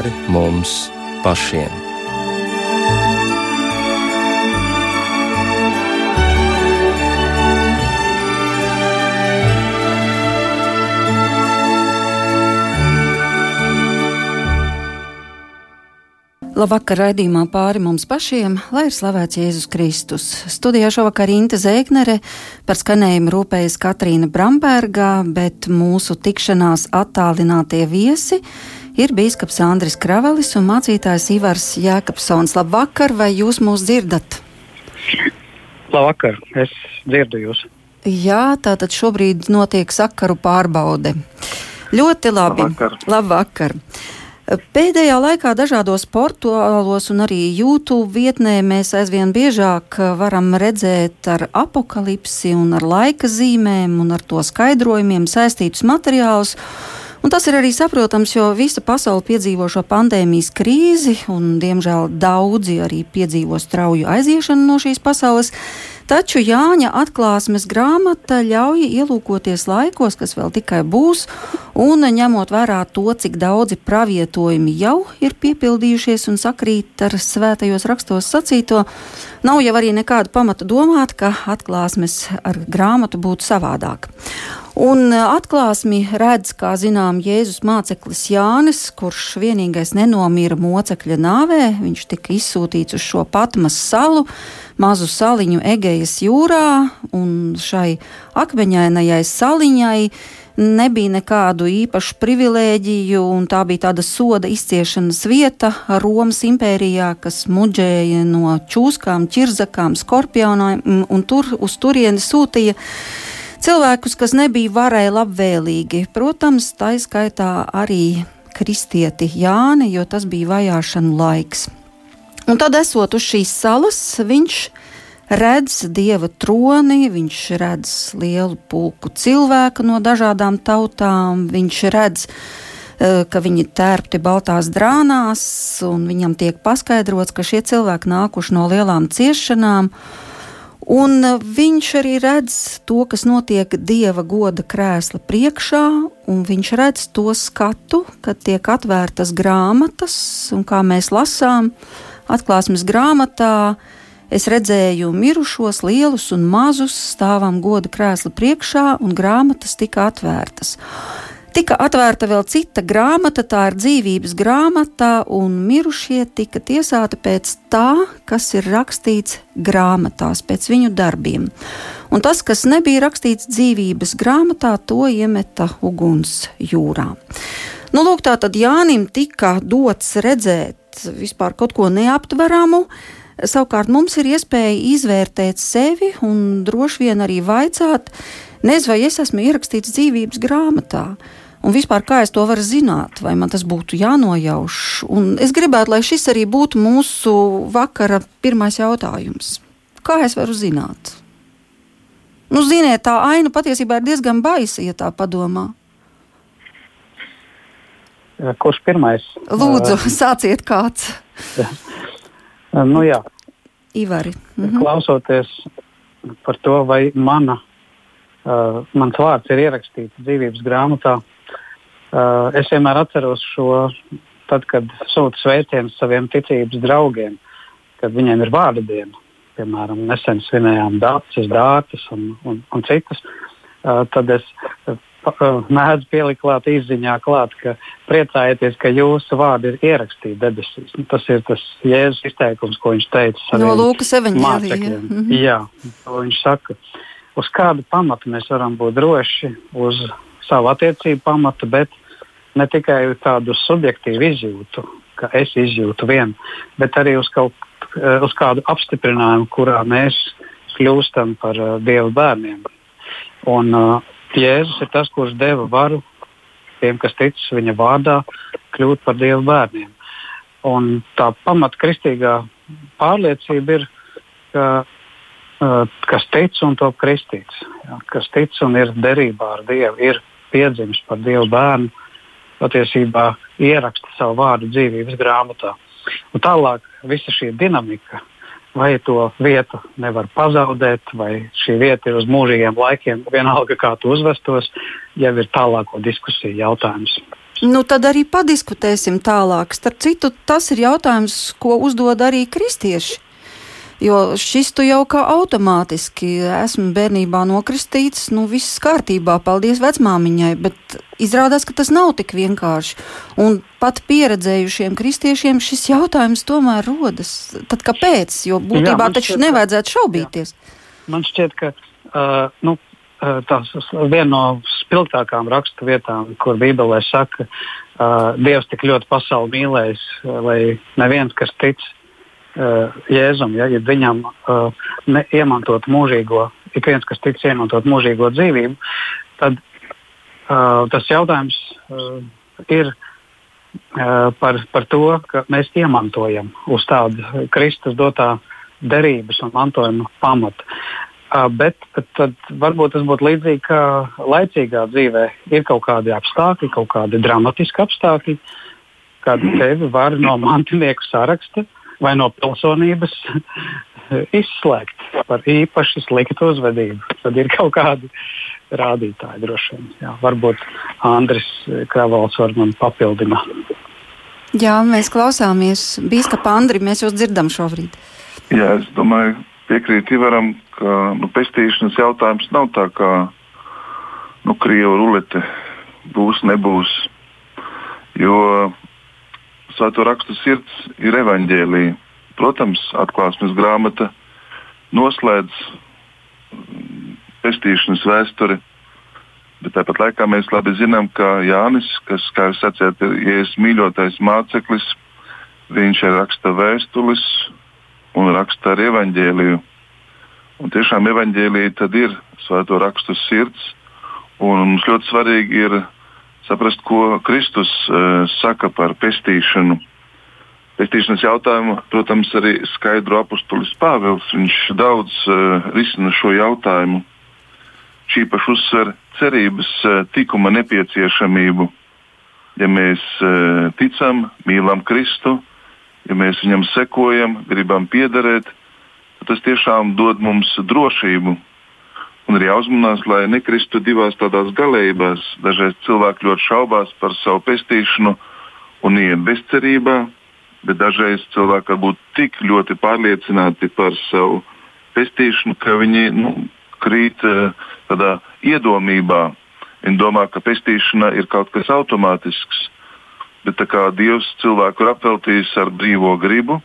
pāri mums pašiem. Labvakar, raidījumā pāri mums pašiem, lai ir slavēts Jēzus Kristus. Studijā šovakar Inte Zēgnere, par skanējumu rūpējas Katrīna Bramberga, bet mūsu tikšanās attālinātie viesi ir bīskaps Andris Kravalis un mācītājs Ivars Jēkabsons. Labvakar, vai jūs mūs dzirdat? Labvakar, es dzirdu jūs. Jā, tātad šobrīd notiek sakaru pārbaude. Ļoti labi. Labvakar. Labvakar. Pēdējā laikā dažādos portālos un arī YouTube vietnē mēs aizvien biežāk varam redzēt ar apakalipsi un ar laika zīmēm un ar to skaidrojumiem saistītus materiālus. Un tas ir arī saprotams, jo visa pasaule piedzīvo šo pandēmijas krīzi, un, diemžēl, daudzi arī piedzīvo strauju aiziešanu no šīs pasaules. Taču Jāņa atklāsmes grāmata ļauj ielūkoties laikos, kas vēl tikai būs, un ņemot vērā to, cik daudzi pravietojumi jau ir piepildījušies un sakrīt ar svētajos rakstos sacīto, nav jau arī nekāda pamata domāt, ka atklāsmes ar grāmatu būtu savādāk. Un atklāsmi redz, kā zinām, Jēzus māceklis Jānis, kurš vienīgais nenomira mocekļa nāvē, viņš tika izsūtīts uz šo patmas salu, mazu saliņu Egejas jūrā, un šai akmeņainajai saliņai nebija nekādu īpašu privilēģiju, un tā bija tāda soda izciešanas vieta Romas impērijā, kas muģēja no čūskām, ķirzakām, skorpioniem, un tur uz turieni sūtīja cilvēkus, kas nebija varēja labvēlīgi. Protams, tā izskaitā arī kristieti Jāni, jo tas bija vajāšanu laiks. Un tad, esot uz šīs salas, viņš redz dieva troni, viņš redz lielu pulku cilvēku no dažādām tautām, viņš redz, e, ka viņi tērpti baltās drānās, un viņam tiek paskaidrots, ka šie cilvēki nākuši no lielām ciešanām. Un viņš arī redz to, kas notiek dieva goda krēsla priekšā, un viņš redz to skatu, kad tiek atvērtas grāmatas, un kā mēs lasām, uh, atklāsmes grāmatā es redzēju mirušos, lielus un mazus, stāvam goda krēsla priekšā, un grāmatas tika atvērtas. Tika atvērta vēl cita grāmata, tā ir dzīvības grāmata, un mirušie tika tiesāti pēc tā, kas ir rakstīts grāmatās, pēc viņu darbiem. Un tas, kas nebija rakstīts dzīvības grāmatā, to iemeta uguns jūrā. Nu, lūk, tā tad Jānim tika dots redzēt vispār kaut ko neaptveramu. Savukārt mums ir iespēja izvērtēt sevi un droši vien arī vaicāt, nezinu, vai es esmu ierakstīts dzīvības grāmatā. Un vispār kā es to varu zināt, vai man tas būtu jānojauš. Un es gribētu, lai šis arī būtu mūsu vakara pirmais jautājums. Kā es varu zināt? Nu, ziniet, tā aina patiesībā ir diezgan baisa, ja tā padomā. Kurš pirmais? Lūdzu, sāciet kāds. nu, jā. Ivari. Mhm. Klausoties par to, vai mana, uh, mans vārds ir ierakstīts dzīvības grāmatā, uh, es vienmēr atceros šo, tad, kad sūtu sveicienus saviem ticības draugiem, kad viņiem ir vārda diena. Piemēram, nesen svinējām dātas, dātas un, un, un citas. Uh, tad es mēdz pielikt klāt izziņā, klāt, ka priecājieties, ka jūsu vārdi ir ierakstīti debesīs. Nu, tas ir tas Jēzus izteikums, ko viņš teica no Lūkas evaņģēlījā. Mm -hmm. Jā, to viņš saka. Uz kādu pamatu mēs varam būt droši? Uz savu attiecību pamatu, bet ne tikai tādu subjektīvu izjūtu, ka es izjūtu vienu, bet arī uz, kaut, uz kādu apstiprinājumu, kurā mēs kļūstam par uh, Dieva bērniem. Un, uh, Jēzus ir tas, kurš deva varu tiem, kas tic viņa vārdā, kļūt par Dieva bērniem. Un tā pamatkristīgā pārliecība ir, ka uh, kas tic un top kristīts, ja, kas tic un ir derībā ar Dievu, ir piedzimis par Dieva bērnu, patiesībā ieraksta savu vārdu dzīvības grāmatā. Un tālāk visa šī dinamika, vai to vietu nevar pazaudēt, vai šī vieta ir uz mūžīgiem laikiem, vienalga kā tu uzvestos, jau ir tālāko diskusiju jautājums. Nu, tad arī padiskutēsim tālāk. Starp citu, tas ir jautājums, ko uzdod arī kristieši. Jo šis tu jau kā automātiski esmu bērnībā nokristīts, nu viss kārtībā, paldies vecmāmiņai, bet izrādās, ka tas nav tik vienkārši. Un pat pieredzējušiem kristiešiem šis jautājums tomēr rodas. Tad kāpēc? Jo būtībā jā, taču šķiet, nevajadzētu šaubīties. Jā. Man šķiet, ka uh, nu, tās viena no spilgtākām rakstu vietām, kur Bībelē saka, uh, Dievs tik ļoti pasauli mīlējis, lai neviens, kas tic, uh, Jēzum, ja, ja viņam uh, iemantot mūžīgo, ik viens, kas tic iemantot mūžīgo dzīvību, tad uh, tas jautājums uh, ir uh, par, par to, ka mēs iemantojam uz tādu Kristus dotā derības un mantojuma pamata. Uh, bet tad varbūt tas būtu līdzīgi kā laicīgā dzīvē. Ir kaut kādi apstākļi, kaut kādi dramatiski apstākļi, kad tevi var no mantinieku saraksta uh, vai no pilsonības izslēgt par īpaši sliktu uzvedību. Tad ir kaut kādi rādītāji droši vien. Jā, varbūt Andris Kravals var man papildināt. Jā, mēs klausāmies. Bīskapa Andri, mēs jūs dzirdam šobrīd. Jā, es domāju, piekrīt Ivaram, ka nu, pestīšanas jautājums nav tā kā nu, Krieva rulete būs, nebūs. Jo Svēto rakstu sirds ir evaņģēlīja. Protams, atklāsmes grāmata noslēdz mm, pestīšanas vēsturi, bet tāpat laikā mēs labi zinām, ka Jānis, kas, kā jūs sacījāt, ir Jēzus mīļotais māceklis, viņš ir raksta vēstulis un raksta ar evaņģēliju. Un tiešām evaņģēlīja tad ir svēto rakstu sirds, un mums ļoti svarīgi ir saprast, ko Kristus uh, saka par pestīšanu. Pestīšanas jautājumu, protams, arī skaidro apustulis Pāvils. Viņš daudz uh, risina šo jautājumu. Šī paša uzsver cerības uh, tikuma nepieciešamību. Ja mēs uh, ticam, mīlam Kristu, ja mēs viņam sekojam, gribam piederēt, tas tiešām dod mums drošību Un ir jāuzmanās, lai nekristu divās tādās galējībās. Dažreiz cilvēki ļoti šaubās par savu pestīšanu un iet bezcerībā, bet dažreiz cilvēki var būt tik ļoti pārliecināti par savu pestīšanu, ka viņi nu, krīt uh, tādā iedomībā. Viņi domā, ka pestīšana ir kaut kas automātisks. Bet tā kā Dievs cilvēku ir apveltījis ar brīvo gribu,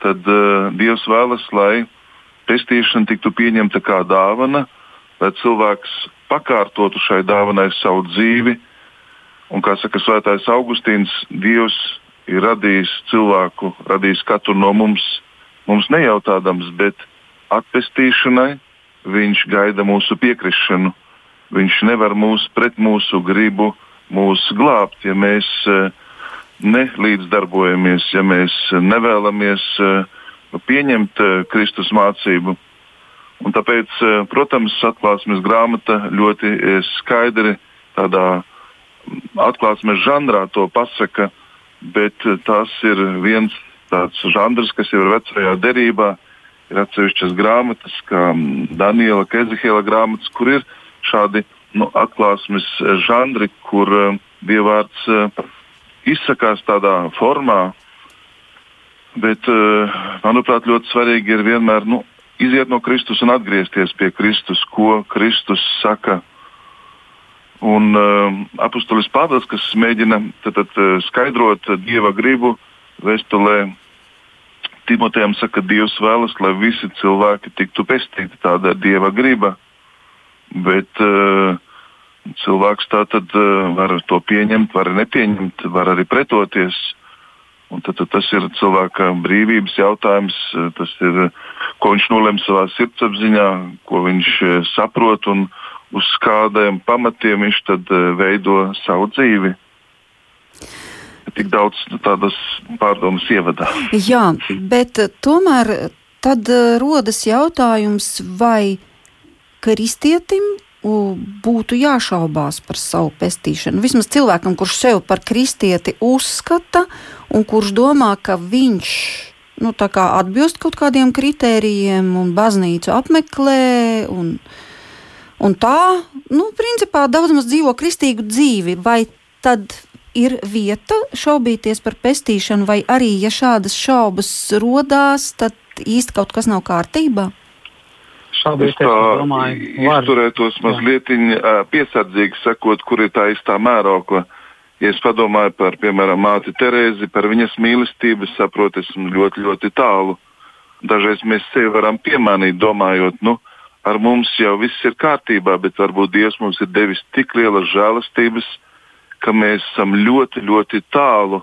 tad uh, Dievs vēlas, lai pestīšana tiktu pieņemta kā dāvana, lai cilvēks pakārtotu šai dāvanai savu dzīvi. Un, kā saka Svētais Augustīns, Dievs ir radījis cilvēku, radījis katru no mums, mums nejautādams, bet atpestīšanai viņš gaida mūsu piekrišanu. Viņš nevar mūs pret mūsu gribu mūs glābt, ja mēs uh, nelīdzdarbojamies, ja mēs nevēlamies uh, pieņemt uh, Kristus mācību. Un tāpēc, eh, protams, atklāsmes grāmata ļoti eh, skaidri tādā atklāsmes žanrā to pasaka, bet eh, tas ir viens tāds žanrs, kas jau ir vecajā derībā. Ir atsevišķas grāmatas, kā mm, Daniela Kezihela grāmatas, kur ir šādi nu, atklāsmes žanri, kur uh, dievvvārds uh, izsakās tādā formā. Bet, uh, manuprāt, ļoti svarīgi ir vienmēr nu, iziet no Kristus un atgriezties pie Kristus, ko Kristus saka. Un uh, apustulis Pāvils, kas mēģina tad, tad, uh, skaidrot dieva gribu vēstulē, Timotejam saka, ka Dievs vēlas, lai visi cilvēki tiktu pestīti. Tāda ir dieva griba. Bet uh, cilvēks tā tad uh, var to pieņemt, var nepieņemt, var arī pretoties. Un tad, tad tas ir cilvēka brīvības jautājums, tas ir, ko viņš nolem savā sirdsapziņā, ko viņš e, saprot un uz kādiem pamatiem viņš tad veido savu dzīvi. Tik daudz tādas pārdomas ievadā. Jā, bet tomēr tad rodas jautājums, vai kristietim būtu jāšaubās par savu pestīšanu. Vismaz cilvēkam, kurš sevi par kristieti uzskata un kurš domā, ka viņš nu, atbilst kaut kādiem kritērijiem un baznīcu apmeklē. Un, un tā, nu, principā, daudz maz dzīvo kristīgu dzīvi. Vai tad ir vieta šaubīties par pestīšanu, vai arī, ja šādas šaubas rodās, tad īsti kaut kas nav kārtībā? Šaubīties, domāju. Izturētos mazliet piesardzīgi sakot, kur ir tā īstā mērokla. Ja es padomāju par, piemēram, māti Terēzi, par viņas mīlestību, saprotu, esmu ļoti, ļoti tālu. Dažreiz mēs sevi varam piemānīt, domājot, nu, ar mums jau viss ir kārtībā, bet varbūt Dievs mums ir devis tik lielas žēlastības, ka mēs esam ļoti, ļoti tālu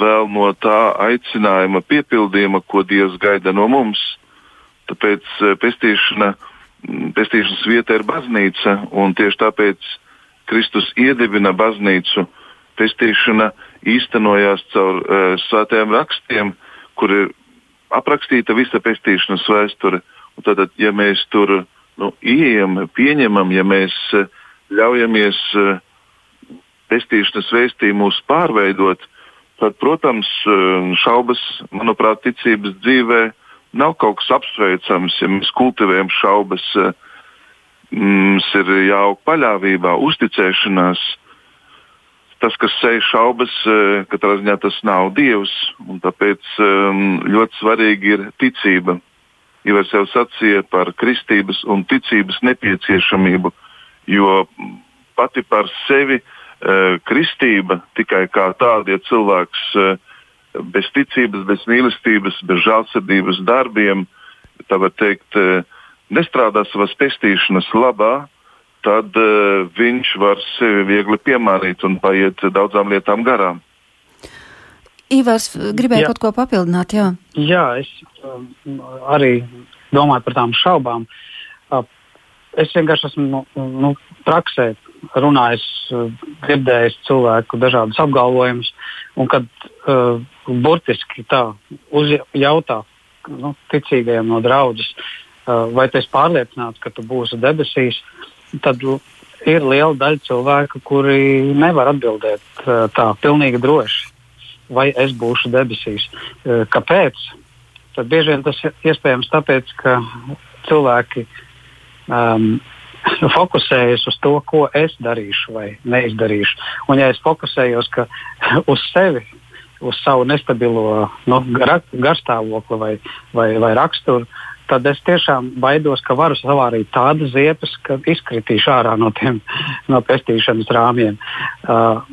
vēl no tā aicinājuma piepildījuma, ko Dievs gaida no mums. Tāpēc eh, pestīšana, mm, pestīšanas vieta ir baznīca, un tieši tāpēc Kristus iedibina baznīcu. Pestīšana īstenojās caur uh, svētajiem rakstiem, kur ir aprakstīta visa pestīšanas vēsture. Tad, ja mēs tur nu, ieejam, pieņemam, ja mēs uh, ļaujamies uh, pestīšanas vēstījumus pārveidot, tad, protams, šaubas, manuprāt, ticības dzīvē nav kaut kas apsveicams, ja mēs kultivējam šaubas. Eh, mums ir jāaug paļāvībā, uzticēšanās. Tas, kas sēž šaubas, eh, katrā ziņā tas nav dievs. Tāpēc ehm, ļoti svarīgi ir ticība. Ivars jau sacīja par kristības un ticības nepieciešamību, jo pati par sevi eh, kristība tikai kā tāda, ja cilvēks uh, bez ticības, bez mīlestības, bez žēlsirdības darbiem, tā var teikt, eh, nestrādā savas pestīšanas labā, tad uh, viņš var sevi viegli piemānīt un paiet daudzām lietām garām. Ivars gribēja jā. kaut ko papildināt, jā. Jā, es um, arī domāju par tām šaubām. Uh, es vienkārši esmu nu, nu, praksē runājis, uh, dzirdējis cilvēku dažādus apgalvojumus, un kad uh, burtiski tā uzjautā nu, ticīgajiem no draudzes, uh, vai tu esi pārliecināts, ka tu būsi debesīs, tad ir liela daļa cilvēku, kuri nevar atbildēt uh, tā pilnīgi droši, vai es būšu debesīs. Uh, kāpēc? Tad bieži vien tas ir iespējams tāpēc, ka cilvēki um, fokusējas uz to, ko es darīšu vai neizdarīšu. Un, ja es fokusējos uz sevi, uz savu nestabilo nu, gar, garstāvokli vai, vai, vai raksturu, tad es tiešām baidos, ka varu savārīt tādas ziepes, ka izkritīšu ārā no tiem no pestīšanas rāmjiem. Uh,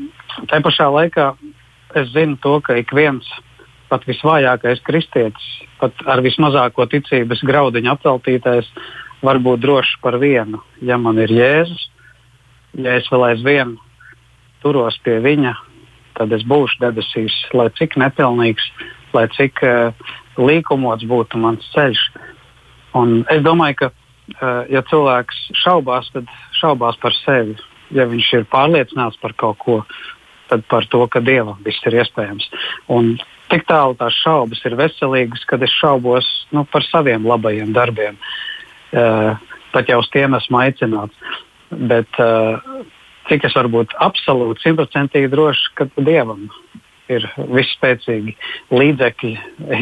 Te pašā laikā es zinu to, ka ik viens, pat visvājākais kristietis, pat ar vismazāko ticības graudiņu apveltītais, var būt drošs par vienu. Ja man ir Jēzus, ja es vēl aizvien turos pie viņa, tad es būšu debesīs, lai cik nepilnīgs, lai cik uh, līkumots būtu mans ceļš. Un es domāju, ka, uh, ja cilvēks šaubās, tad šaubās par sevi. Ja viņš ir pārliecināts par kaut ko, tad par to, ka dievam viss ir iespējams. Un tik tālu tās šaubas ir veselīgas, kad es šaubos nu, par saviem labajiem darbiem. Uh, pat jau uz tiem esmu aicināts. Bet uh, cik es varu būt absolūti simtprocentīgi drošs, ka Dievam ir visspēcīgi līdzekļi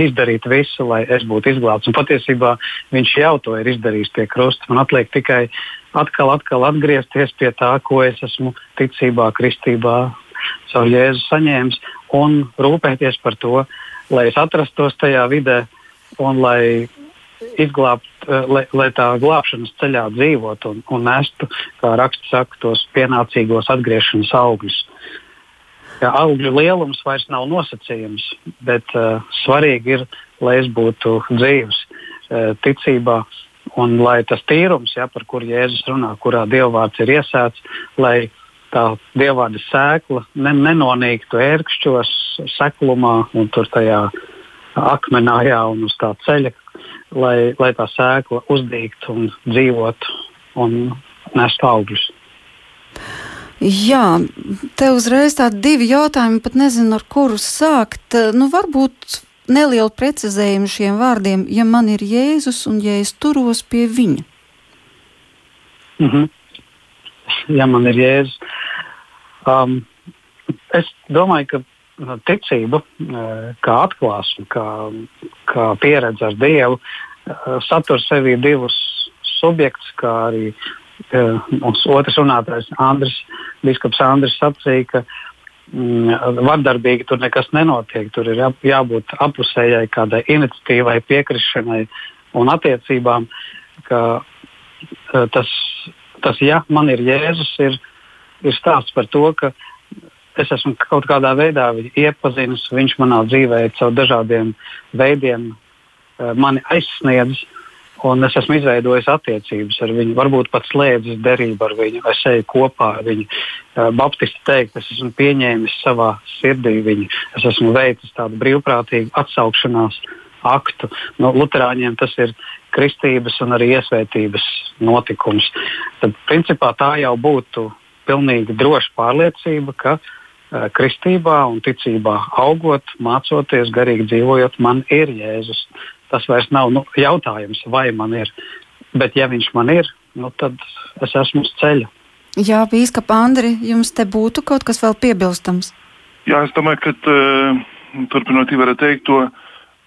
izdarīt visu, lai es būtu izglābts. Un patiesībā viņš jau to ir izdarījis pie krusta. Man atliek tikai atkal, atkal atgriezties pie tā, ko es esmu ticībā, kristībā, savu jēzu saņēmis un rūpēties par to, lai es atrastos tajā vidē un lai izglābt, eh, lai, lai tā glābšanas ceļā dzīvot un, un nestu, kā raksts saka, tos pienācīgos atgriešanās augļus. Ja augļu lielums vairs nav nosacījums, bet uh, svarīgi ir, lai es būtu dzīves uh, ticībā, un lai tas tīrums, ja, par kuru Jēzus runā, kurā dievvvārds ir iesēts, lai tā dievvvārda sēkla ne, nenonīktu ērkšķos, seklumā un tur tajā akmenājā un uz tā ceļa, lai, lai tā sēkla uzdīgtu un dzīvotu un nestu augļus. Jā, te uzreiz tādi divi jautājumi, pat nezinu, ar kuru sākt. Nu, varbūt nelielu precizējumu šiem vārdiem, ja man ir Jēzus un ja es turos pie viņa. Mm -hmm. Ja man ir Jēzus. Um, es domāju, ka ticība, eh, kā atklāsme, kā, kā pieredze ar Dievu, eh, satur sevī divus subjektus, kā arī uh, otrs runātājs Andris, Biskups Andris sacīja, ka mm, vardarbīgi tur nekas nenotiek. Tur ir jā, jābūt apusējai kādai iniciatīvai, piekrišanai un attiecībām, ka tas, tas, ja man ir Jēzus, ir, ir stāsts par to, ka es esmu kaut kādā veidā iepazinis, viņš manā dzīvē caur dažādiem veidiem uh, mani aizsniedzis. Un es esmu izveidojis attiecības ar viņu, varbūt pat slēdzis derību ar viņu, es eju kopā ar viņu. Baptisti teikt, es esmu pieņēmis savā sirdī viņu, es esmu veicis tādu brīvprātīgu atsaukšanās aktu. Nu, Lutāņiem tas ir kristības un arī iesvētības notikums. Tad, principā, tā jau būtu pilnīgi droša pārliecība, ka uh, kristībā un ticībā augot, mācoties, garīgi dzīvojot, man ir Jēzus tas vairs nav nu, jautājums, vai man ir. Bet, ja viņš man ir, nu, tad es esmu uz ceļa. Jā, Bīskap, Andri, jums te būtu kaut kas vēl piebilstams? Jā, es domāju, ka uh, turpinot Ivara teikto,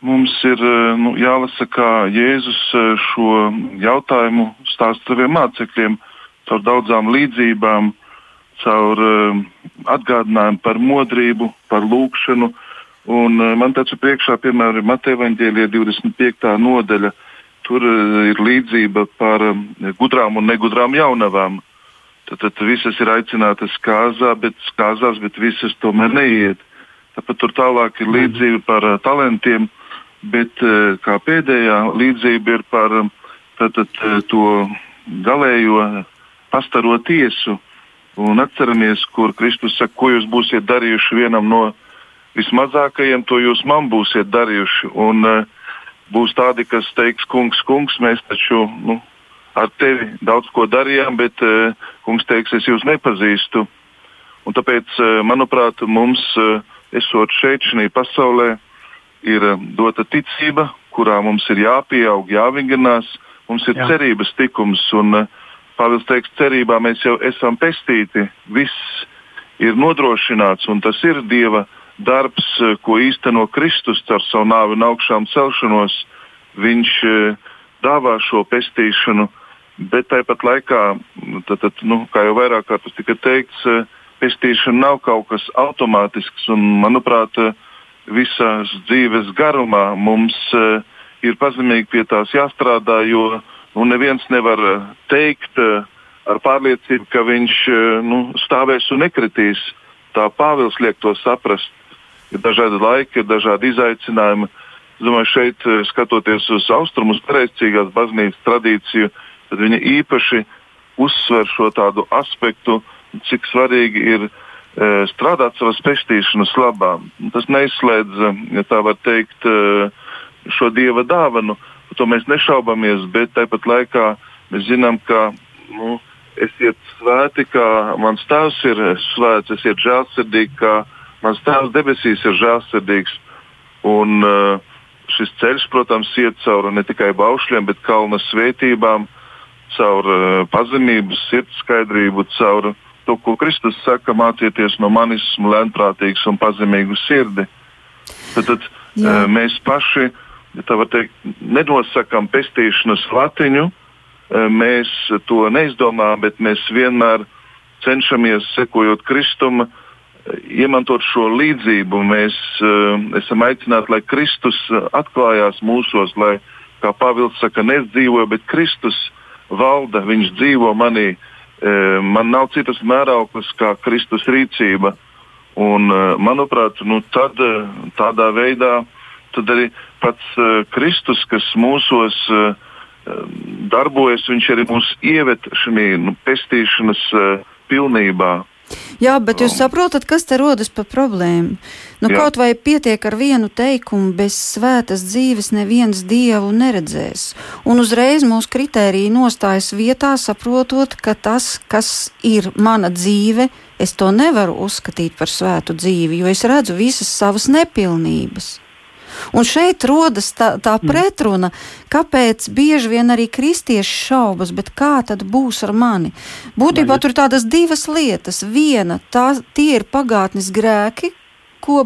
mums ir uh, nu, jālasa, kā Jēzus uh, šo jautājumu stāsta saviem mācekļiem caur daudzām līdzībām, caur uh, atgādinājumu par modrību, par lūgšanu, uh, Un eh, man ir priekšā, piemēram, Mateja Vāģēlija 25. nodaļa. Tur eh, ir līdzība par eh, gudrām un negudrām jaunavām. Tad, tad visas ir aicinātas kāzā, bet kāzās, bet visas tomēr neiet. Tāpat tur tālāk ir līdzība par uh, talantiem, bet uh, kā pēdējā līdzība ir par tātad, uh, to galējo pastaro tiesu. Un atceramies, kur Kristus saka, ko jūs būsiet darījuši vienam no vismazākajiem to jūs man būsiet darījuši. Un, uh, būs tādi, kas teiks, kungs, kungs, mēs taču nu, ar tevi daudz ko darījām, bet uh, kungs teiks, es jūs nepazīstu. Un tāpēc, uh, manuprāt, mums, uh, esot šeit, šajā pasaulē, ir uh, dota ticība, kurā mums ir jāpieaug, jāvingrinās, mums ir Jā. cerības tikums. Un, uh, Pāvils teiks, cerībā mēs jau esam pestīti, viss ir nodrošināts, un tas ir Dieva darbs, eh, ko īsteno Kristus ar savu nāvi un augšām celšanos, viņš eh, dāvā šo pestīšanu, bet tāpat laikā, tad, tad, nu, kā jau vairāk kārtas tika teikts, eh, pestīšana nav kaut kas automātisks. Un, manuprāt, visās dzīves garumā mums ir pazemīgi pie tās jāstrādā, jo nu, neviens nevar teikt ar pārliecību, ka viņš nu, stāvēs un nekritīs. Tā Pāvils liek to saprast ir dažādi laiki, ir dažādi izaicinājumi. Es domāju, šeit, eh, skatoties uz austrumus, pareizcīgās baznīcas tradīciju, tad viņi īpaši uzsver šo tādu aspektu, cik svarīgi ir e, strādāt savas pestīšanas labā. Tas neizslēdz, ja tā var teikt, e, šo dieva dāvanu. Par to mēs nešaubamies, bet tāpat laikā mēs zinām, ka nu, esiet svēti, kā mans tēvs ir svēts, esiet žēlsirdīgi, kā Mans tēvs debesīs ir žēlsirdīgs. Un, uh, šis ceļš, protams, iet cauri ne tikai baušļiem, bet kalna svētībām, caur uh, pazemību, sirds skaidrību, caur to, ko Kristus saka, mācieties no manis, lēnprātīgs un pazemīgu sirdi. Tad, tad uh, mēs paši, tā var teikt, nenosakām pestīšanas latiņu, uh, mēs to neizdomājam, bet mēs vienmēr cenšamies, sekojot Kristum, uh, iemantot šo līdzību, mēs uh, esam aicināti, lai Kristus eh, atklājās mūsos, lai, kā Pāvils saka, nedzīvoju, bet Kristus valda, viņš dzīvo manī. Man nav citas mērauklas kā Kristus rīcība. Un, manuprāt, nu, tad, tādā veidā tad arī pats uh, Kristus, kas mūsos uh, darbojas, viņš arī mūs ievet šajā nu, pestīšanas uh, pilnībā. Jā, bet jūs saprotat, kas te rodas par problēmu? Nu, Jā. kaut vai pietiek ar vienu teikumu, bez svētas dzīves neviens dievu neredzēs. Un uzreiz mūsu kritērija nostājas vietā, saprotot, ka tas, kas ir mana dzīve, es to nevaru uzskatīt par svētu dzīvi, jo es redzu visas savas nepilnības. Un šeit rodas tā, tā mm. pretruna, kāpēc bieži vien arī kristieši šaubas, bet kā tad būs ar mani? Būtībā tur ir tādas divas lietas. Viena, tā, tie ir pagātnes grēki, ko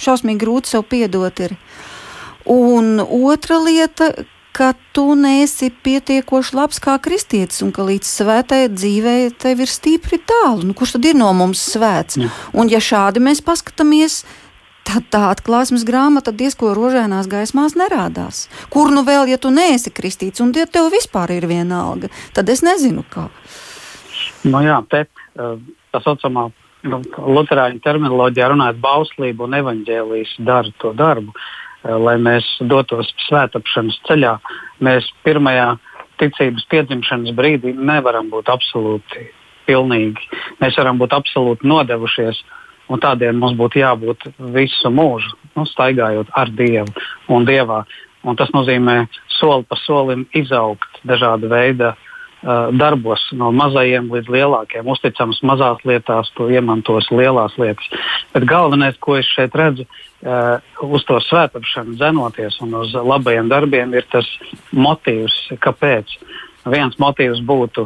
šausmīgi grūti sev piedot ir. Un otra lieta, ka tu neesi pietiekoši labs kā kristietis un ka līdz svētai dzīvei tev ir stipri tālu. Nu, kurš tad ir no mums svēts? Jā. Un ja šādi mēs paskatāmies, tad tā atklāsmes grāmata diezko rožainās gaismās nerādās. Kur nu vēl, ja tu neesi kristīts un ja tev vispār ir vienalga, tad es nezinu kā. Nu jā, te, uh, tā saucamā nu, Lutāņu terminoloģijā runājot, bauslība un evaņģēlijas dara to darbu. Eh, lai mēs dotos svētāpšanas ceļā, mēs pirmajā ticības piedzimšanas brīdī nevaram būt absolūti pilnīgi. Mēs varam būt absolūti nodevušies, un tādiem mums būtu jābūt visu mūžu, nu, staigājot ar Dievu un Dievā. Un tas nozīmē soli pa solim izaugt dažāda veida uh, darbos no mazajiem līdz lielākiem. Uzticams mazās lietās, to iemantos lielās lietas. Bet galvenais, ko es šeit redzu, uh, uz to svētāpšanu dzenoties un uz labajiem darbiem, ir tas motīvs, kāpēc. Viens motīvs būtu,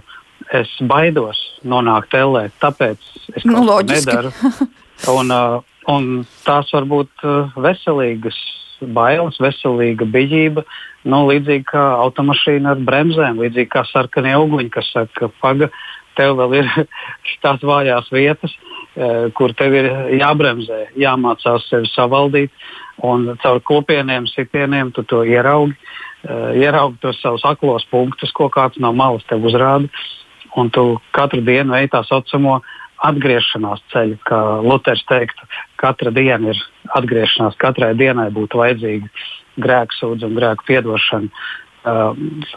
es baidos nonākt ellē, tāpēc es nu, to nedaru. Un, uh, un tās var būt uh, veselīgas bailes, veselīga bijība, nu, līdzīgi kā automašīna ar bremzēm, līdzīgi kā sarkanie uguņi, kas saka, paga, tev vēl ir tās vājās vietas, eh, kur tev ir jābremzē, jāmācās sevi savaldīt, un caur kopieniem, sitieniem tu to ieraugi, ieraugi tos savus aklos punktus, ko kāds no malas tev uzrāda, un tu katru dienu veidā tā saucamo atgriešanās ceļu, kā Luters teiktu, katra diena ir atgriešanās, katrai dienai būtu vajadzīga grēka sūdzība un grēka piedošana. Uh,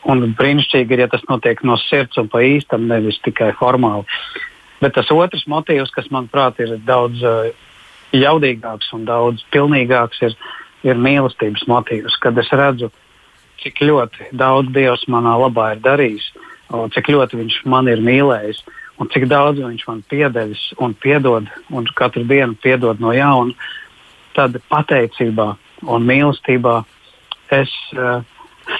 un brīnišķīgi ir, ja tas notiek no sirds un pa īstam, nevis tikai formāli. Bet tas otrs motīvs, kas manuprāt ir daudz uh, jaudīgāks un daudz pilnīgāks, ir, ir mīlestības motīvs, kad es redzu, cik ļoti daudz Dievs manā labā ir darījis, cik ļoti Viņš man ir mīlējis. Uh, un cik daudz viņš man piedevis un piedod, un katru dienu piedod no jauna, tad pateicībā un mīlestībā es uh,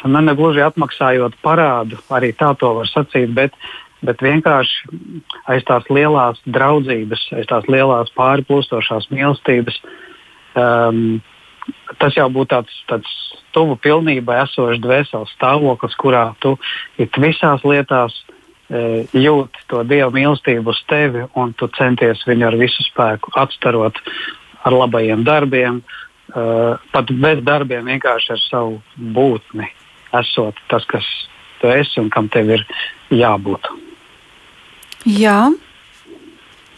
nu, negluži atmaksājot parādu, arī tā to var sacīt, bet, bet vienkārši aiz tās lielās draudzības, aiz tās lielās pārplūstošās mīlestības. Um, tas jau būtu tāds, tāds tuvu pilnībai esošs dvēseles stāvoklis, kurā tu it visās lietās E, jūt to dievu mīlestību uz tevi, un tu centies viņu ar visu spēku atstarot ar labajiem darbiem, e, pat bez darbiem, vienkārši ar savu būtni, esot tas, kas tu esi un kam tev ir jābūt. Jā,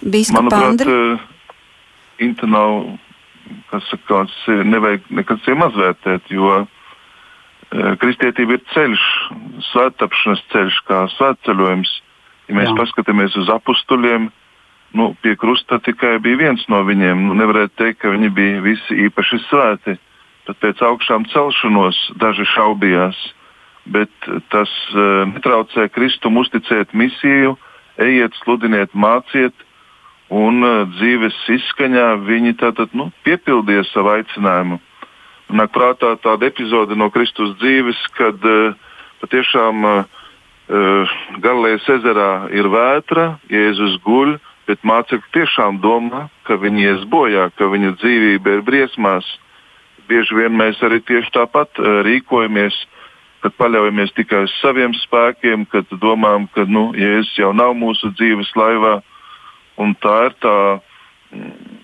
Manuprāt, uh, Inta nav, kas saka, nevajag nekad mazvērtēt, jo Eh, kristietība ir ceļš, svētapšanas ceļš, kā svētceļojums. Ja mēs Jā. paskatāmies uz apstuļiem, nu, pie krusta tikai bija viens no viņiem. Nu, nevarētu teikt, ka viņi bija visi īpaši svēti. Tad pēc augšām celšanos daži šaubījās, bet tas uh, netraucē Kristum uzticēt misiju, ejiet, sludiniet, māciet, un uh, dzīves izskaņā viņi tātad nu, piepildīja savu aicinājumu nāk prātā tāda epizode no Kristus dzīves, kad uh, patiešām uh, Galilejas ezerā ir vētra, Jēzus guļ, bet mācekļi tiešām domā, ka viņi ies bojā, ka viņa dzīvība ir briesmās. Bieži vien mēs arī tieši tāpat rīkojamies, kad paļaujamies tikai uz saviem spēkiem, kad domājam, ka nu, Jēzus jau nav mūsu dzīves laivā. Un tā ir tā mm,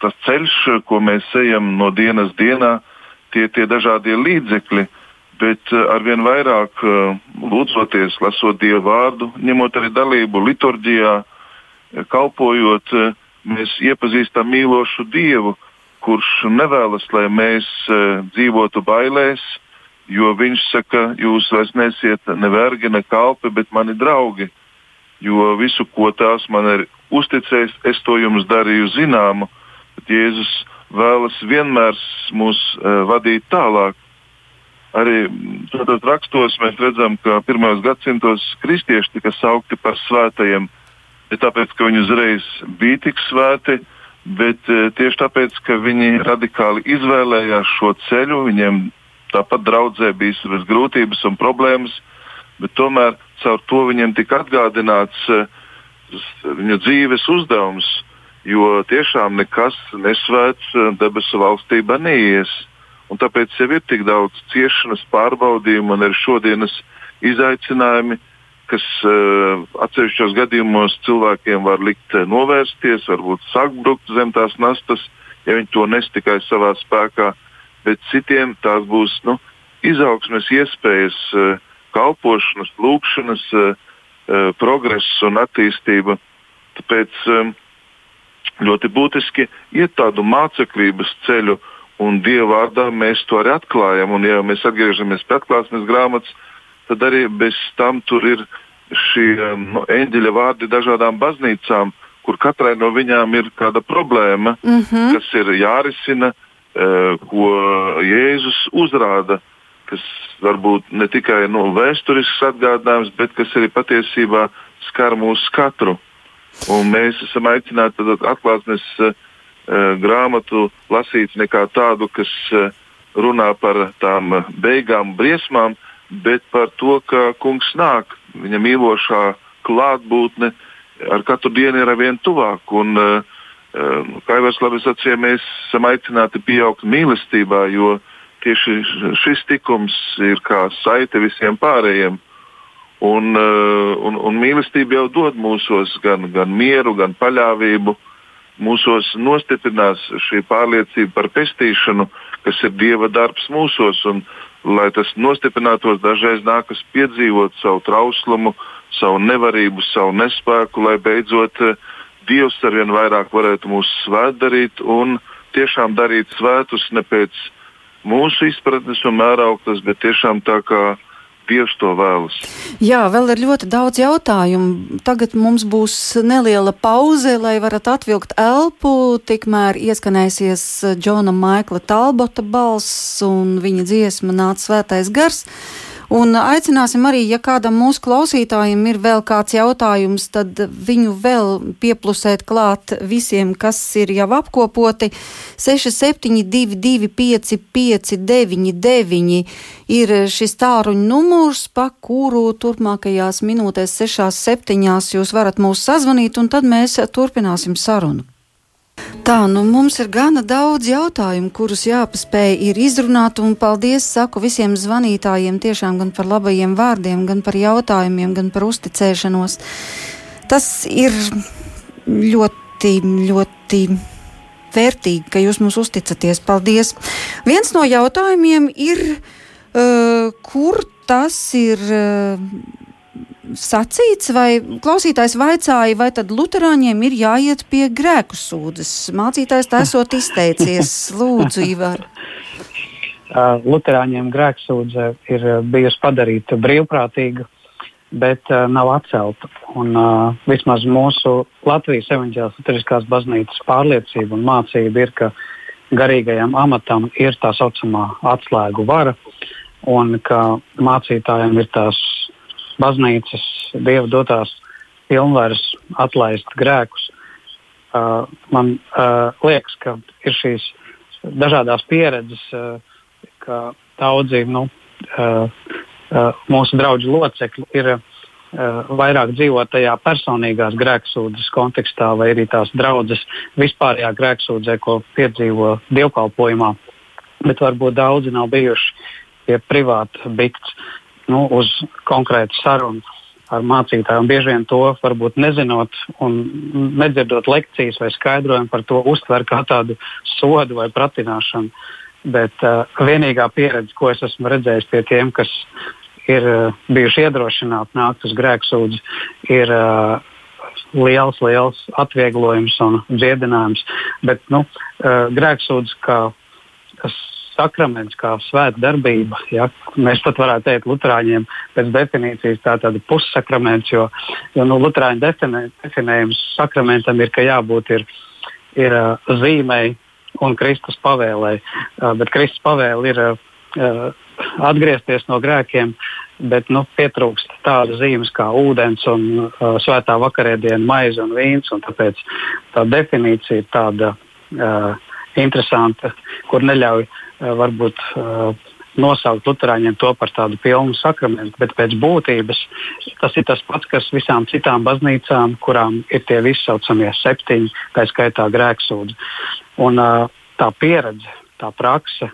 tas ceļš, ko mēs ejam no dienas dienā, tie tie dažādie līdzekļi. Bet eh, arvien vairāk eh, lūdzoties, lasot Dieva vārdu, ņemot arī dalību liturģijā, eh, kalpojot, mēs iepazīstam mīlošu Dievu, kurš nevēlas, lai mēs dzīvotu bailēs, jo viņš saka, jūs vairs nesiet ne vergi, ne kalpi, bet mani draugi. Jo visu, ko tās man ir uzticējis, es to jums darīju zināmu bet Jēzus vēlas vienmēr mūs uh, vadīt tālāk. Arī tādos rakstos mēs redzam, ka pirmajos gadsimtos kristieši tika saukti par svētajiem ne tāpēc, ka viņi uzreiz bija tik svēti, bet uh, tieši tāpēc, ka viņi radikāli izvēlējās šo ceļu. Viņiem tāpat draudzē bija savas grūtības un problēmas, bet tomēr caur to viņiem tika atgādināts uh, viņu dzīves uzdevums jo tiešām nekas nesvēts eh, debesu valstībā neies. Un tāpēc jau ir tik daudz ciešanas, pārbaudījumu un arī šodienas izaicinājumi, kas uh, atsevišķos gadījumos cilvēkiem var likt uh, novērsties, varbūt sakbrukt zem tās nastas, ja viņi to nes tikai savā spēkā, bet citiem tās būs nu, izaugsmes iespējas, uh, kalpošanas, lūkšanas, uh, progress un attīstība. Tāpēc um, ļoti būtiski iet tādu māceklības ceļu, un Dieva vārdā mēs to arī atklājam. Un, ja mēs atgriežamies pie atklāsmes grāmatas, tad arī bez tam tur ir šie um, no, eņģeļa vārdi dažādām baznīcām, kur katrai no viņām ir kāda problēma, mm -hmm. kas ir jārisina, uh, ko Jēzus uzrāda. Kas varbūt ne tikai no nu, vēsturisks atgādinājums, bet kas arī patiesībā skar mūsu katru. Un mēs esam aicināti atklāsmes uh, grāmatu lasīt nekā tādu, kas eh, runā par tām beigām, briesmām, bet par to, ka kungs nāk, viņa mīlošā klātbūtne ar katru dienu ir vien tuvāk. Un, eh, kā jau es labi sacīju, mēs esam aicināti pieaugt mīlestībā, jo tieši šis tikums ir kā saite visiem pārējiem. Un, un, un mīlestība jau dod mūsos gan, gan mieru, gan paļāvību. Mūsos nostiprinās šī pārliecība par pestīšanu, kas ir Dieva darbs mūsos. Un, lai tas nostiprinātos, dažreiz nākas piedzīvot savu trauslumu, savu nevarību, savu nespēku, lai beidzot eh, Dievs arvien vairāk varētu mūs svētdarīt un tiešām darīt svētus ne pēc mūsu izpratnes un mērauklas, bet tiešām tā kā Dievs to vēlas. Jā, vēl ir ļoti daudz jautājumu. Tagad mums būs neliela pauze, lai varat atvilkt elpu. Tikmēr ieskanēsies Džona Maikla Talbota balss un viņa dziesma nāca svētais gars. Un aicināsim arī, ja kādam mūsu klausītājiem ir vēl kāds jautājums, tad viņu vēl pieplusēt klāt visiem, kas ir jau apkopoti. 6722, 559, ir šis tāruņa numurs, pa kuru turpmākajās minūtēs, 6-7 jūs varat mūs sazvanīt, un tad mēs turpināsim sarunu. Tā, nu mums ir gana daudz jautājumu, kurus jāpaspēj ir izrunāt, un paldies saku visiem zvanītājiem tiešām gan par labajiem vārdiem, gan par jautājumiem, gan par uzticēšanos. Tas ir ļoti, ļoti vērtīgi, ka jūs mums uzticaties. Paldies! Viens no jautājumiem ir, uh, kur tas ir. Uh, sacīts, vai klausītājs vaicāja, vai tad luterāņiem ir jāiet pie grēku sūdzes? Mācītājs tā esot izteicies. Lūdzu, Ivar. Luterāņiem grēksūdze ir bijusi padarīta brīvprātīga, bet uh, nav atcelta. Un, uh, vismaz mūsu Latvijas evaņģēlijas Lutheriskās baznīcas pārliecība un mācība ir, ka garīgajam amatam ir tā saucamā atslēgu vara un ka mācītājiem ir tās baznīcas dieva dotās pilnvaras atlaist grēkus. Uh, man uh, liekas, ka ir šīs dažādas pieredzes, uh, ka daudzi nu, uh, uh, mūsu draugu locekļi ir uh, vairāk dzīvo tajā personīgās grēksūdzes kontekstā, vai arī tās draudzes vispārējā grēksūdzē, ko piedzīvo dievkalpojumā. Bet varbūt daudzi nav bijuši pie privāta bikts nu, uz konkrētu sarunu ar mācītājiem. Bieži vien to varbūt nezinot un nedzirdot lekcijas vai skaidrojumu par to, uztver kā tādu sodu vai pratināšanu. Bet uh, vienīgā pieredze, ko es esmu redzējis pie tiem, kas ir uh, bijuši iedrošināti nākt uz grēksūdzi, ir uh, liels, liels atvieglojums un dziedinājums. Bet nu, uh, grēksūdzi kā sakraments, kā svēta darbība. Ja? Mēs pat varētu teikt, Lutāņiem pēc definīcijas tā tāda pussakraments, jo, jo nu, Lutāņu definē, definējums sakramentam ir, ka jābūt ir, ir uh, zīmei un Kristus pavēlei. Uh, bet Kristus pavēle ir uh, atgriezties no grēkiem. Bet nu, pietrūkst tādas zīmes kā ūdens, un, uh, svētā vakarēdiena, maize un vīns. Un tāpēc tā definīcija ir tāda uh, interesanta, kur neļauj Eh, varbūt eh, nosaukt Lutāņiem to par tādu pilnu sakramentu, bet pēc būtības tas ir tas pats, kas visām citām baznīcām, kurām ir tie visi saucamie septiņi, tā skaitā grēksūdzi. Un, eh, tā pieredze, tā prakse,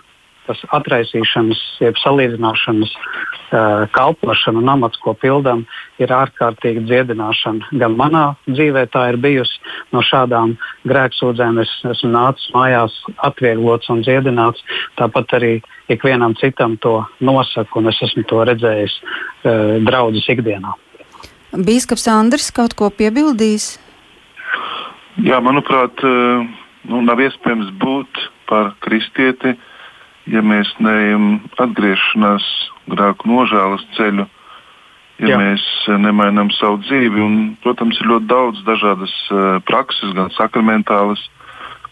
tas atraisīšanas, jeb salīdzināšanas uh, kalpošana un amats, ko pildām, ir ārkārtīgi dziedināšana. Gan manā dzīvē tā ir bijusi. No šādām grēksūdzēm es esmu nācis mājās, atvieglots un dziedināts. Tāpat arī ikvienam citam to nosaku, un es esmu to redzējis uh, draudzes ikdienā. Bīskaps Andris kaut ko piebildīs? Jā, manuprāt, nu, nav iespējams būt par kristieti, ja mēs neejam atgriešanās grēku nožēlas ceļu, ja Jā. mēs nemainām savu dzīvi. Un, protams, ir ļoti daudz dažādas uh, prakses, gan sakramentālas.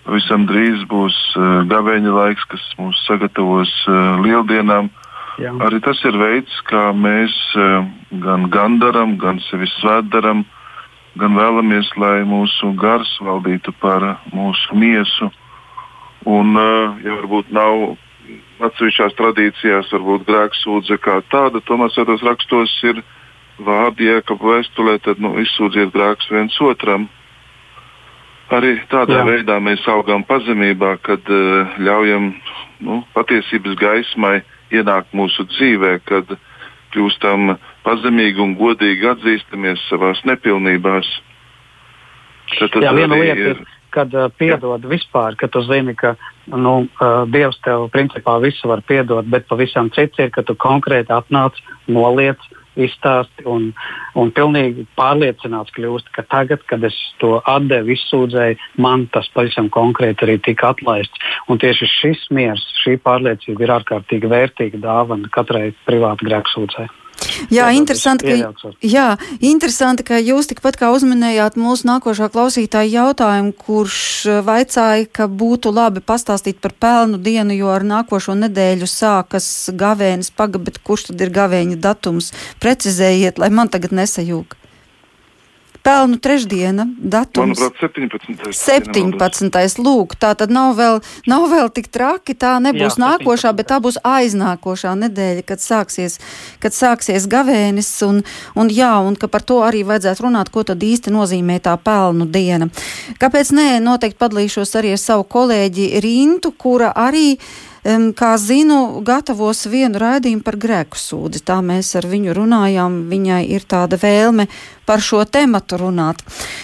Pavisam drīz būs uh, gaveņa laiks, kas mūs sagatavos lieldienām. Jā. Arī tas ir veids, kā mēs gan gandaram, gan sevi svētdaram, gan vēlamies, lai mūsu gars valdītu par mūsu miesu. Un, ja varbūt nav atsevišķās tradīcijās varbūt grēksūdze kā tāda, tomēr svētos rakstos ir vārdi, ka vēstulē tad nu, izsūdziet grēkus viens otram. Arī tādā Jā. veidā mēs augam pazemībā, kad uh, ļaujam nu, patiesības gaismai ienākt mūsu dzīvē, kad kļūstam pazemīgi un godīgi atzīstamies savās nepilnībās. Tad tas Jā, viena lieta ir kad uh, piedod vispār, ka tu zini, ka nu, uh, Dievs tev principā visu var piedot, bet pavisam cits ir, ka tu konkrēti atnāc, noliec, izstāsti un, un pilnīgi pārliecināts kļūst, ka tagad, kad es to atdevu, izsūdzēju, man tas pavisam konkrēti arī tika atlaists. Un tieši šis miers, šī pārliecība ir ārkārtīgi vērtīga dāvana katrai privāti grēksūdzēji. Jā, interesanti, ka, jā, interesanti, ka jūs tikpat kā uzminējāt mūsu nākošā klausītāja jautājumu, kurš eh, vaicāja, ka būtu labi pastāstīt par pelnu dienu, jo ar nākošo nedēļu sākas gavēnis paga, bet kurš tad ir gavēņa datums? Precizējiet, lai man tagad nesajūg pelnu trešdiena, datums. Manuprāt, 17. 17. Lūk, tā tad nav vēl, nav vēl tik traki, tā nebūs Jā, nākošā, 17. bet tā būs aiznākošā nedēļa, kad sāksies, kad sāksies gavēnis, un, un jā, un ka par to arī vajadzētu runāt, ko tad īsti nozīmē tā pelnu diena. Kāpēc nē, noteikti padalīšos arī ar savu kolēģi Rintu, kura arī kā zinu, gatavos vienu raidījumu par grēku sūdzi. Tā mēs ar viņu runājām. Viņai ir tāda vēlme par šo tematu runāt.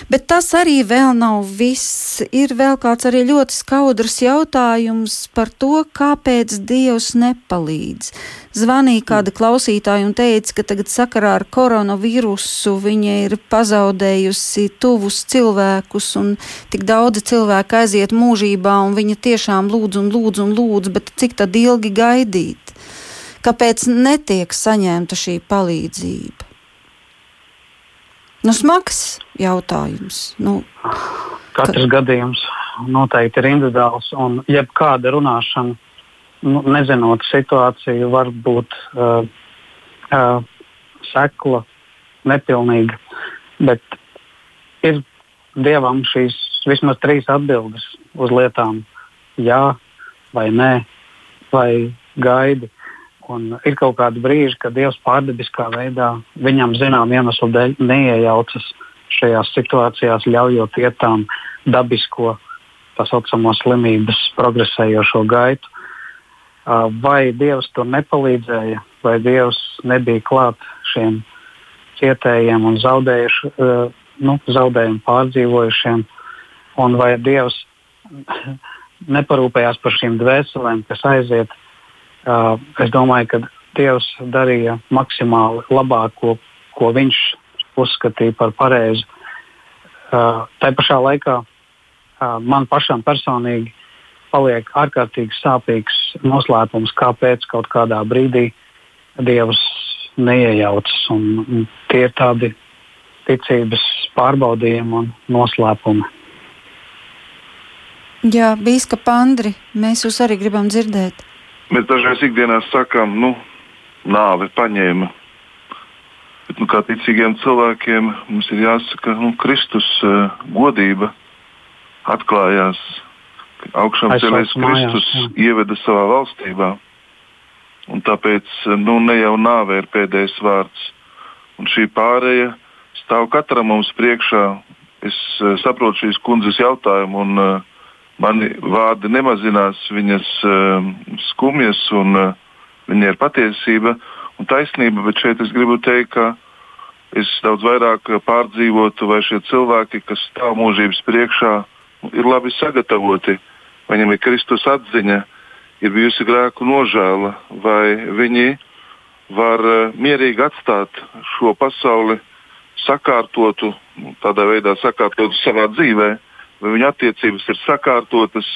Bet tas arī vēl nav viss. Ir vēl kāds arī ļoti skaudrs jautājums par to, kāpēc Dievs nepalīdz. Zvanīja kāda klausītāja un teica, ka tagad sakarā ar koronavīrusu viņa ir pazaudējusi tuvus cilvēkus un tik daudzi cilvēki aiziet mūžībā un viņa tiešām lūdz un lūdz un lūdz, bet cik tad ilgi gaidīt? Kāpēc netiek saņemta šī palīdzība? Nu, smags jautājums. Nu, Katrs ka... gadījums noteikti ir individuāls, un jebkāda runāšana nu, nezinot situāciju, var būt uh, uh, sekla, nepilnīga. Bet ir dievam šīs vismaz trīs atbildes uz lietām - jā, vai nē, vai gaidi. Un ir kaut kādi brīži, kad Dievs pārdabiskā veidā viņam zinām iemeslu dēļ neiejaucas šajās situācijās, ļaujot iet tām dabisko, tā saucamo slimības progresējošo gaitu. Vai Dievs tur nepalīdzēja, vai Dievs nebija klāt šiem cietējiem un nu, zaudējumu pārdzīvojušiem, un vai Dievs neparūpējās par šīm dvēselēm, kas aiziet. Es domāju, ka Dievs darīja maksimāli labāko, ko viņš uzskatīja par pareizu. Tā pašā laikā man pašam personīgi paliek ārkārtīgi sāpīgs noslēpums, kāpēc kaut kādā brīdī Dievs neiejaucas. Un tie ir tādi ticības pārbaudījumi un noslēpumi. Jā, Bīska Pandri, mēs jūs arī gribam dzirdēt. Mēs dažreiz ikdienā sakām, nu, nāve paņēma. Bet, nu, kā ticīgiem cilvēkiem mums ir jāsaka, ka nu, Kristus uh, godība atklājās augšām celēs Kristus jā. ieveda savā valstībā. Un tāpēc nu, ne jau nāve ir pēdējais vārds. Un šī pārēja stāv katram mums priekšā. Es uh, saprotu šīs kundzes jautājumu, un uh, mani vārdi nemazinās viņas uh, skumjas, un uh, viņa ir patiesība un taisnība. Bet šeit es gribu teikt, ka es daudz vairāk pārdzīvotu, vai šie cilvēki, kas stāv mūžības priekšā, ir labi sagatavoti. Viņam ir Kristus atziņa, ir bijusi grēku nožēla, vai viņi var uh, mierīgi atstāt šo pasauli sakārtotu, tādā veidā sakārtotu savā dzīvēm vai viņa attiecības ir sakārtotas,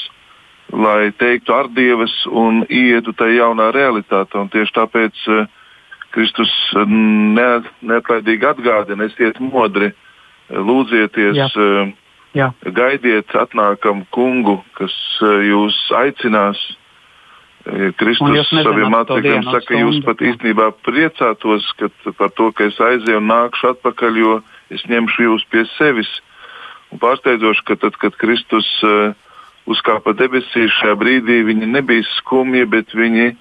lai teiktu ar dievas un ietu tajā jaunā realitātē. Un tieši tāpēc uh, Kristus ne, neatlaidīgi atgādina, esiet modri, eh, lūdzieties, Jā. Jā. gaidiet atnākam kungu, kas jūs aicinās. Kristus saviem mācekļiem saka, jūs pat īstenībā priecātos par to, ka es aizēju un nākšu atpakaļ, jo es ņemšu jūs pie sevis. Un pārsteidzoši, ka tad, kad Kristus uh, uzkāpa debesīs, šajā brīdī viņi nebija skumji, bet viņi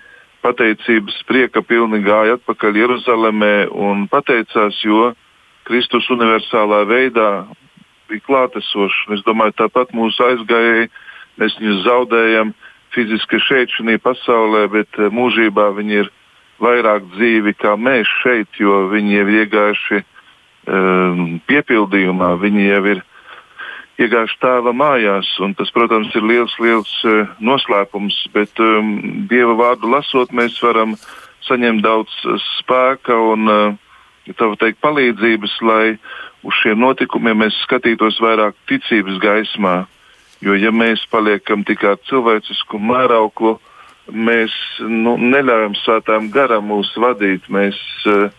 pateicības prieka pilni gāja atpakaļ Jeruzalemē un pateicās, jo Kristus universālā veidā bija klātesošs. Es domāju, tāpat mūsu aizgājēji, mēs viņus zaudējam fiziski šeit, šajā pasaulē, bet eh, mūžībā viņi ir vairāk dzīvi kā mēs šeit, jo viņi jau ir iegājuši um, piepildījumā, viņi jau ir iegājuši tēva mājās. Tas, protams, ir liels, liels uh, noslēpums, bet um, dieva vārdu lasot, mēs varam saņemt daudz uh, spēka un uh, teikt, palīdzības, lai uz šiem notikumiem mēs skatītos vairāk ticības gaismā. Jo, ja mēs paliekam tikai cilvēcisku mērauklu, mēs nu, neļaujam svētām garam mūs vadīt. Mēs, uh,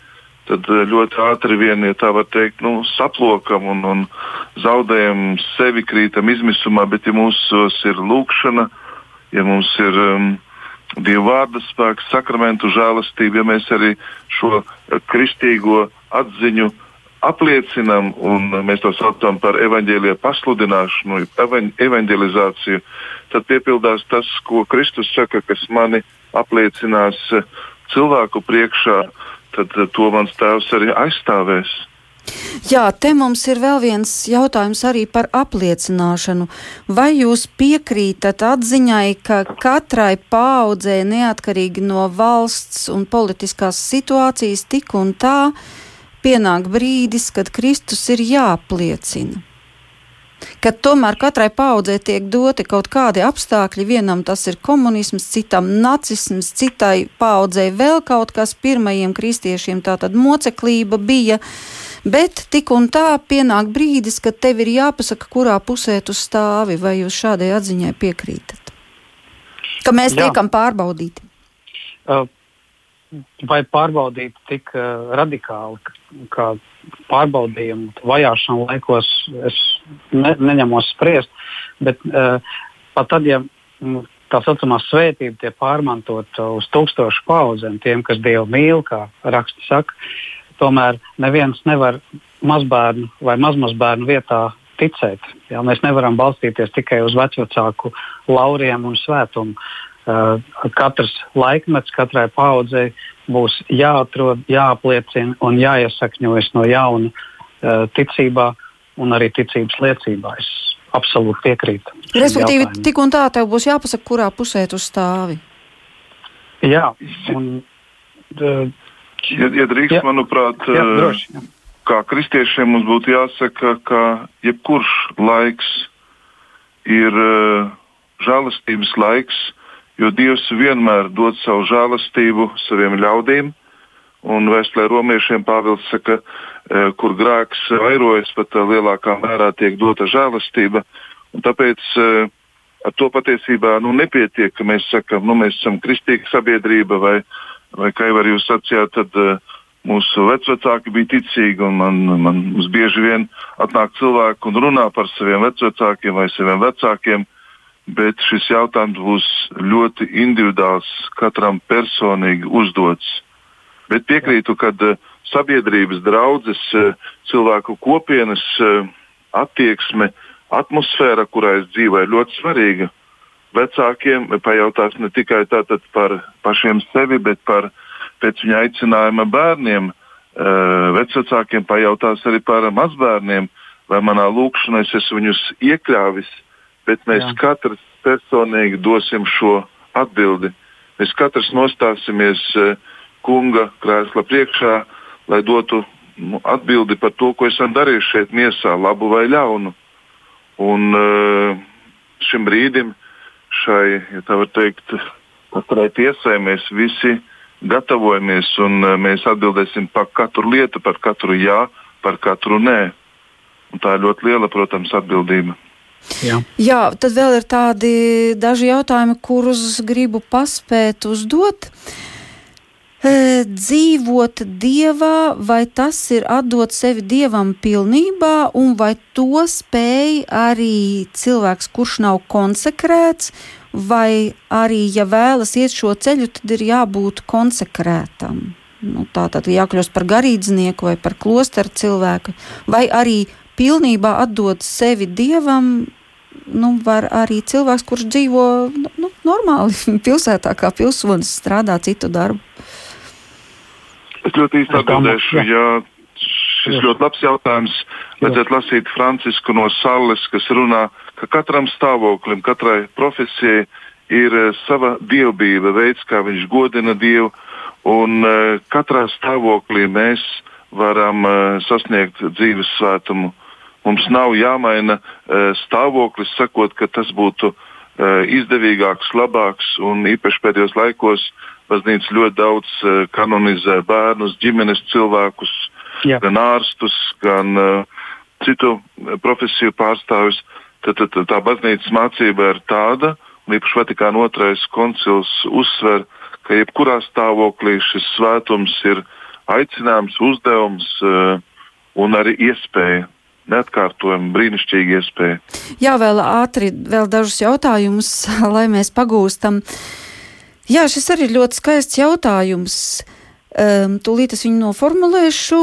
tad eh, ļoti ātri vien, ja tā var teikt, nu, saplokam un, un zaudējam sevi, krītam izmisumā, bet ja mūsos ir lūkšana, ja mums ir um, Dieva vārda spēks, sakramentu žēlastība, ja mēs arī šo eh, kristīgo atziņu apliecinam, un mēs to saucam par evaņģēlīja pasludināšanu, evaņģelizāciju, tad piepildās tas, ko Kristus saka, kas mani apliecinās eh, cilvēku priekšā, tad to mans tēvs arī aizstāvēs. Jā, te mums ir vēl viens jautājums arī par apliecināšanu. Vai jūs piekrītat atziņai, ka katrai paudzē, neatkarīgi no valsts un politiskās situācijas, tik un tā pienāk brīdis, kad Kristus ir jāapliecina? Ka tomēr katrai paudzē tiek doti kaut kādi apstākļi. Vienam tas ir komunisms, citam nacisms, citai paudzē vēl kaut kas. Pirmajiem kristiešiem tā tad moceklība bija. Bet tik un tā pienāk brīdis, kad tev ir jāpasaka, kurā pusē tu stāvi. Vai jūs šādai atziņai piekrītat? Ka mēs Jā. tiekam pārbaudīti. Uh, vai pārbaudīt tik uh, radikāli, kā pārbaudījumu vajāšanu laikos, es ne, neņemos spriest. Bet uh, pat tad, ja mm, tā saucamā svētība tiek pārmantot uz tūkstošu paudzēm, tiem, kas Dievu mīl, kā raksts saka, tomēr neviens nevar mazbērnu vai mazmazbērnu vietā ticēt. Jā, mēs nevaram balstīties tikai uz vecāku lauriem un svētumu. Uh, katrs laikmets, katrai paudzei būs jāatrod, jāapliecina un jāiesakņojas no jauna uh, ticībā un arī ticības liecībā. Es absolūti piekrītu. Respektīvi, tik un tā tev būs jāpasaka, kurā pusē tu stāvi. Jā, un. Uh, ja, ja drīkst, jā. manuprāt, jā, droši, jā. kā kristiešiem mums būtu jāsaka, ka jebkurš laiks ir žēlastības laiks, jo Dievs vienmēr dod savu žēlastību saviem ļaudīm. Un vēstulē romiešiem Pāvils saka, e, kur grēks vairojas, pat lielākā mērā tiek dota žēlastība. Un tāpēc e, ar to patiesībā nu, nepietiek, ka mēs sakām, nu, mēs esam kristīga sabiedrība, vai, vai kā jau jūs sacījāt, tad uh, mūsu vecāki bija ticīgi. Man, man bieži vien atnāk cilvēki un runā par saviem vecākiem vai saviem vecākiem bet šis jautājums būs ļoti individuāls, katram personīgi uzdots. Bet piekrītu, ka uh, sabiedrības draudzes, uh, cilvēku kopienas uh, attieksme, atmosfēra, kurā es dzīvoju, ir ļoti svarīga. Vecākiem pajautās ne tikai par pašiem sevi, bet par pēc viņa aicinājuma bērniem. Vecākiem pajautās arī par mazbērniem, vai manā lūkšanā es esmu viņus iekļāvis bet mēs Jā. katrs personīgi dosim šo atbildi. Mēs katrs nostāsimies uh, kunga krēsla priekšā, lai dotu nu, atbildi par to, ko esam darījuši šeit miesā, labu vai ļaunu. Un uh, šim brīdim, šai, ja tā var teikt, katrai tiesai mēs visi gatavojamies un uh, mēs atbildēsim par katru lietu, par katru jā, par katru nē. Un tā ir ļoti liela, protams, atbildība. Jā. Jā, tad vēl ir tādi daži jautājumi, kurus gribu paspēt uzdot. E, dzīvot dievā, vai tas ir atdot sevi dievam pilnībā, un vai to spēj arī cilvēks, kurš nav konsekrēts, vai arī, ja vēlas iet šo ceļu, tad ir jābūt konsekrētam. Nu, tā tad jākļūst par garīdznieku vai par klosteru cilvēku, vai arī pilnībā atdot sevi dievam, nu, var arī cilvēks, kurš dzīvo nu, normāli pilsētā, kā pilsonis, strādā citu darbu. Es ļoti īsti atbildēšu. Jā. Šis ļoti labs jautājums. Vajadzētu lasīt Francisku no Sales, kas runā, ka katram stāvoklim, katrai profesijai ir uh, sava dievbijība, veids, kā viņš godina Dievu. Un uh, katrā stāvoklī mēs varam uh, sasniegt dzīves svētumu. Mums nav jāmaina uh, stāvoklis, sakot, ka tas būtu uh, izdevīgāks, labāks un īpaši pēdējos laikos baznīca ļoti daudz uh, kanonizē bērnus, ģimenes cilvēkus, Jā. gan ārstus, gan uh, citu profesiju pārstāvjus. Tad, tad, tad tā baznīcas mācība ir tāda, un īpaši Vatikāna otrais koncils uzsver, ka jebkurā stāvoklī šis svētums ir aicinājums, uzdevums uh, un arī iespēja neatkārtojama, brīnišķīga iespēja. Jā, vēl ātri, vēl dažus jautājumus, lai mēs pagūstam. Jā, šis arī ir ļoti skaists jautājums. Um, tūlīt es viņu noformulēšu.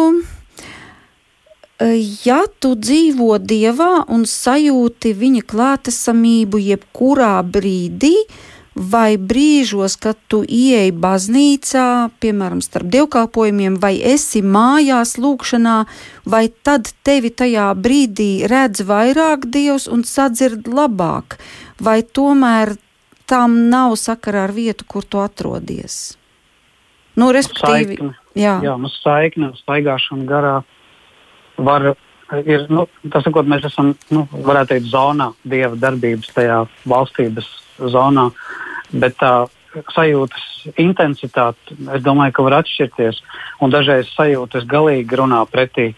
Ja tu dzīvo dievā un sajūti viņa klātesamību jebkurā brīdī, uh, vai brīžos, kad tu ieej baznīcā, piemēram, starp dievkalpojumiem, vai esi mājās lūkšanā, vai tad tevi tajā brīdī redz vairāk dievs un sadzird labāk, vai tomēr tam nav sakara ar vietu, kur tu atrodies? Nu, respektīvi, saikne. jā. jā, mums saikne, staigāšana garā var ir, nu, tas, ko mēs esam, nu, varētu teikt, zonā, dieva darbības tajā valstības zonā. Bet tā sajūtas intensitāte, es domāju, ka var atšķirties. Un dažreiz sajūtas galīgi runā pretī,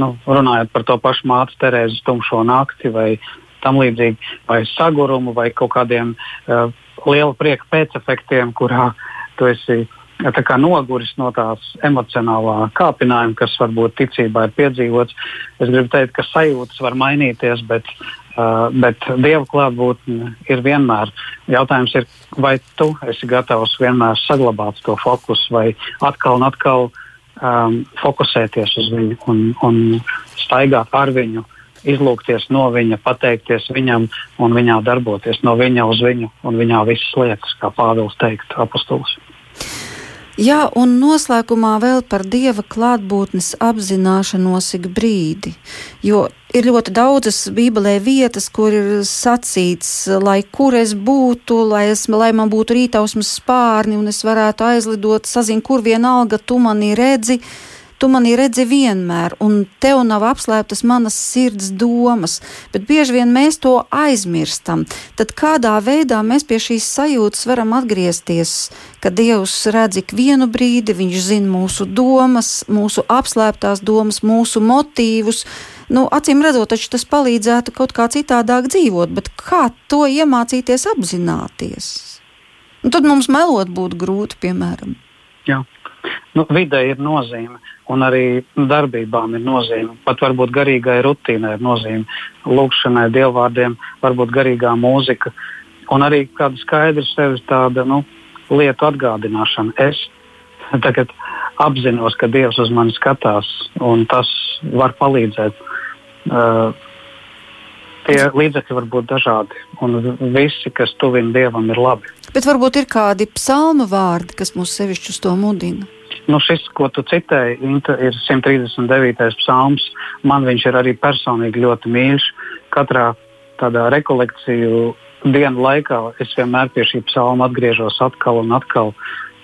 nu, runājot par to pašu mātes Terēzes tumšo nakti vai tam līdzīgi, vai sagurumu, vai kaut kādiem uh, liela prieka pēcefektiem, kurā tu esi ja, noguris no tās emocionālā kāpinājuma, kas varbūt ticībā ir piedzīvots. Es gribu teikt, ka sajūtas var mainīties, bet Uh, bet Dieva klātbūtne ir vienmēr. Jautājums ir, vai tu esi gatavs vienmēr saglabāt to fokusu, vai atkal un atkal um, fokusēties uz viņu un, un staigāt ar viņu, izlūkties no viņa, pateikties viņam un viņā darboties, no viņa uz viņu un viņā visas lietas, kā Pāvils teikt, apustulis. Jā, un noslēgumā vēl par dieva klātbūtnes apzināšanos ik brīdi. Jo ir ļoti daudzas Bībelē vietas, kur ir sacīts, lai kur es būtu, lai, es, lai man būtu rītausmas spārni un es varētu aizlidot, sazin, kur vienalga tu mani redzi. Tu mani redzi vienmēr, un tev nav apslēptas manas sirds domas, bet bieži vien mēs to aizmirstam. Tad kādā veidā mēs pie šīs sajūtas varam atgriezties, ka Dievs redz ik vienu brīdi, Viņš zina mūsu domas, mūsu apslēptās domas, mūsu motīvus. Nu, acīm redzot, tas palīdzētu kaut kā citādāk dzīvot, bet kā to iemācīties apzināties? Un tad mums melot būtu grūti, piemēram. Jā. Nu, vidē ir nozīme, un arī darbībām ir nozīme. Pat varbūt garīgai rutīnai ir nozīme. Lūkšanai, dievvvārdiem, varbūt garīgā mūzika. Un arī kāda skaidra sevis tāda nu, lietu atgādināšana. Es tagad apzinos, ka Dievs uz mani skatās, un tas var palīdzēt. Uh, tie līdzekļi var būt dažādi, un visi, kas tuvina Dievam, ir labi. Bet varbūt ir kādi psalma vārdi, kas mūs sevišķi uz to mudina. Nu, šis, ko tu citēji, ir 139. psalms. Man viņš ir arī personīgi ļoti mīļš. Katrā tādā rekolekciju dienu laikā es vienmēr pie šī psalma atgriežos atkal un atkal.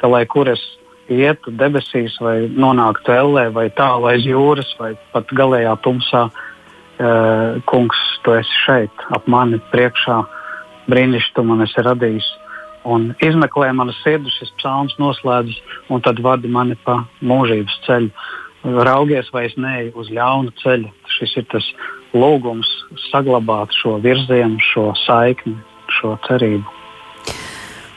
Tā, lai kur es ietu debesīs, vai nonāktu ellē, vai tālu aiz jūras, vai pat galējā tumsā, uh, kungs, tu esi šeit, ap mani priekšā, brīnišķīgi man esi radījis. Un izmeklē manas sirds, šis psalms noslēdzas, un tad vadi mani pa mūžības ceļu. Raugies, vai es neeju uz ļaunu ceļu. Šis ir tas lūgums saglabāt šo virzienu, šo saikni, šo cerību.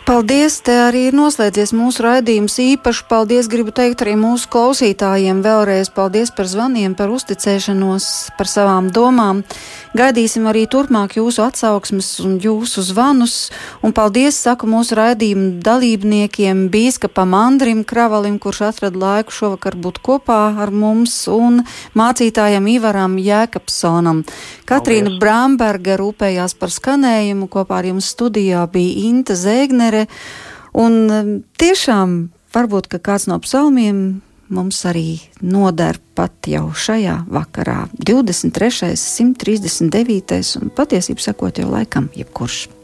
Paldies! Te arī ir noslēdzies mūsu raidījums. Īpaši paldies gribu teikt arī mūsu klausītājiem. Vēlreiz paldies par zvaniem, par uzticēšanos, par savām domām. Gaidīsim arī turpmāk jūsu atsauksmes un jūsu zvanus. Un paldies saku mūsu raidījumu dalībniekiem, bīskapam Andrim Kravalim, kurš atrada laiku šovakar būt kopā ar mums, un mācītājam Ivaram Jēkabsonam. Katrīna Bramberga rūpējās par skanējumu, kopā ar jums studijā bija Inta Zēgnere piemēri. Un um, tiešām varbūt kāds no psalmiem mums arī noder pat jau šajā vakarā, 23. 139. un patiesībā sakot, jau laikam jebkurš.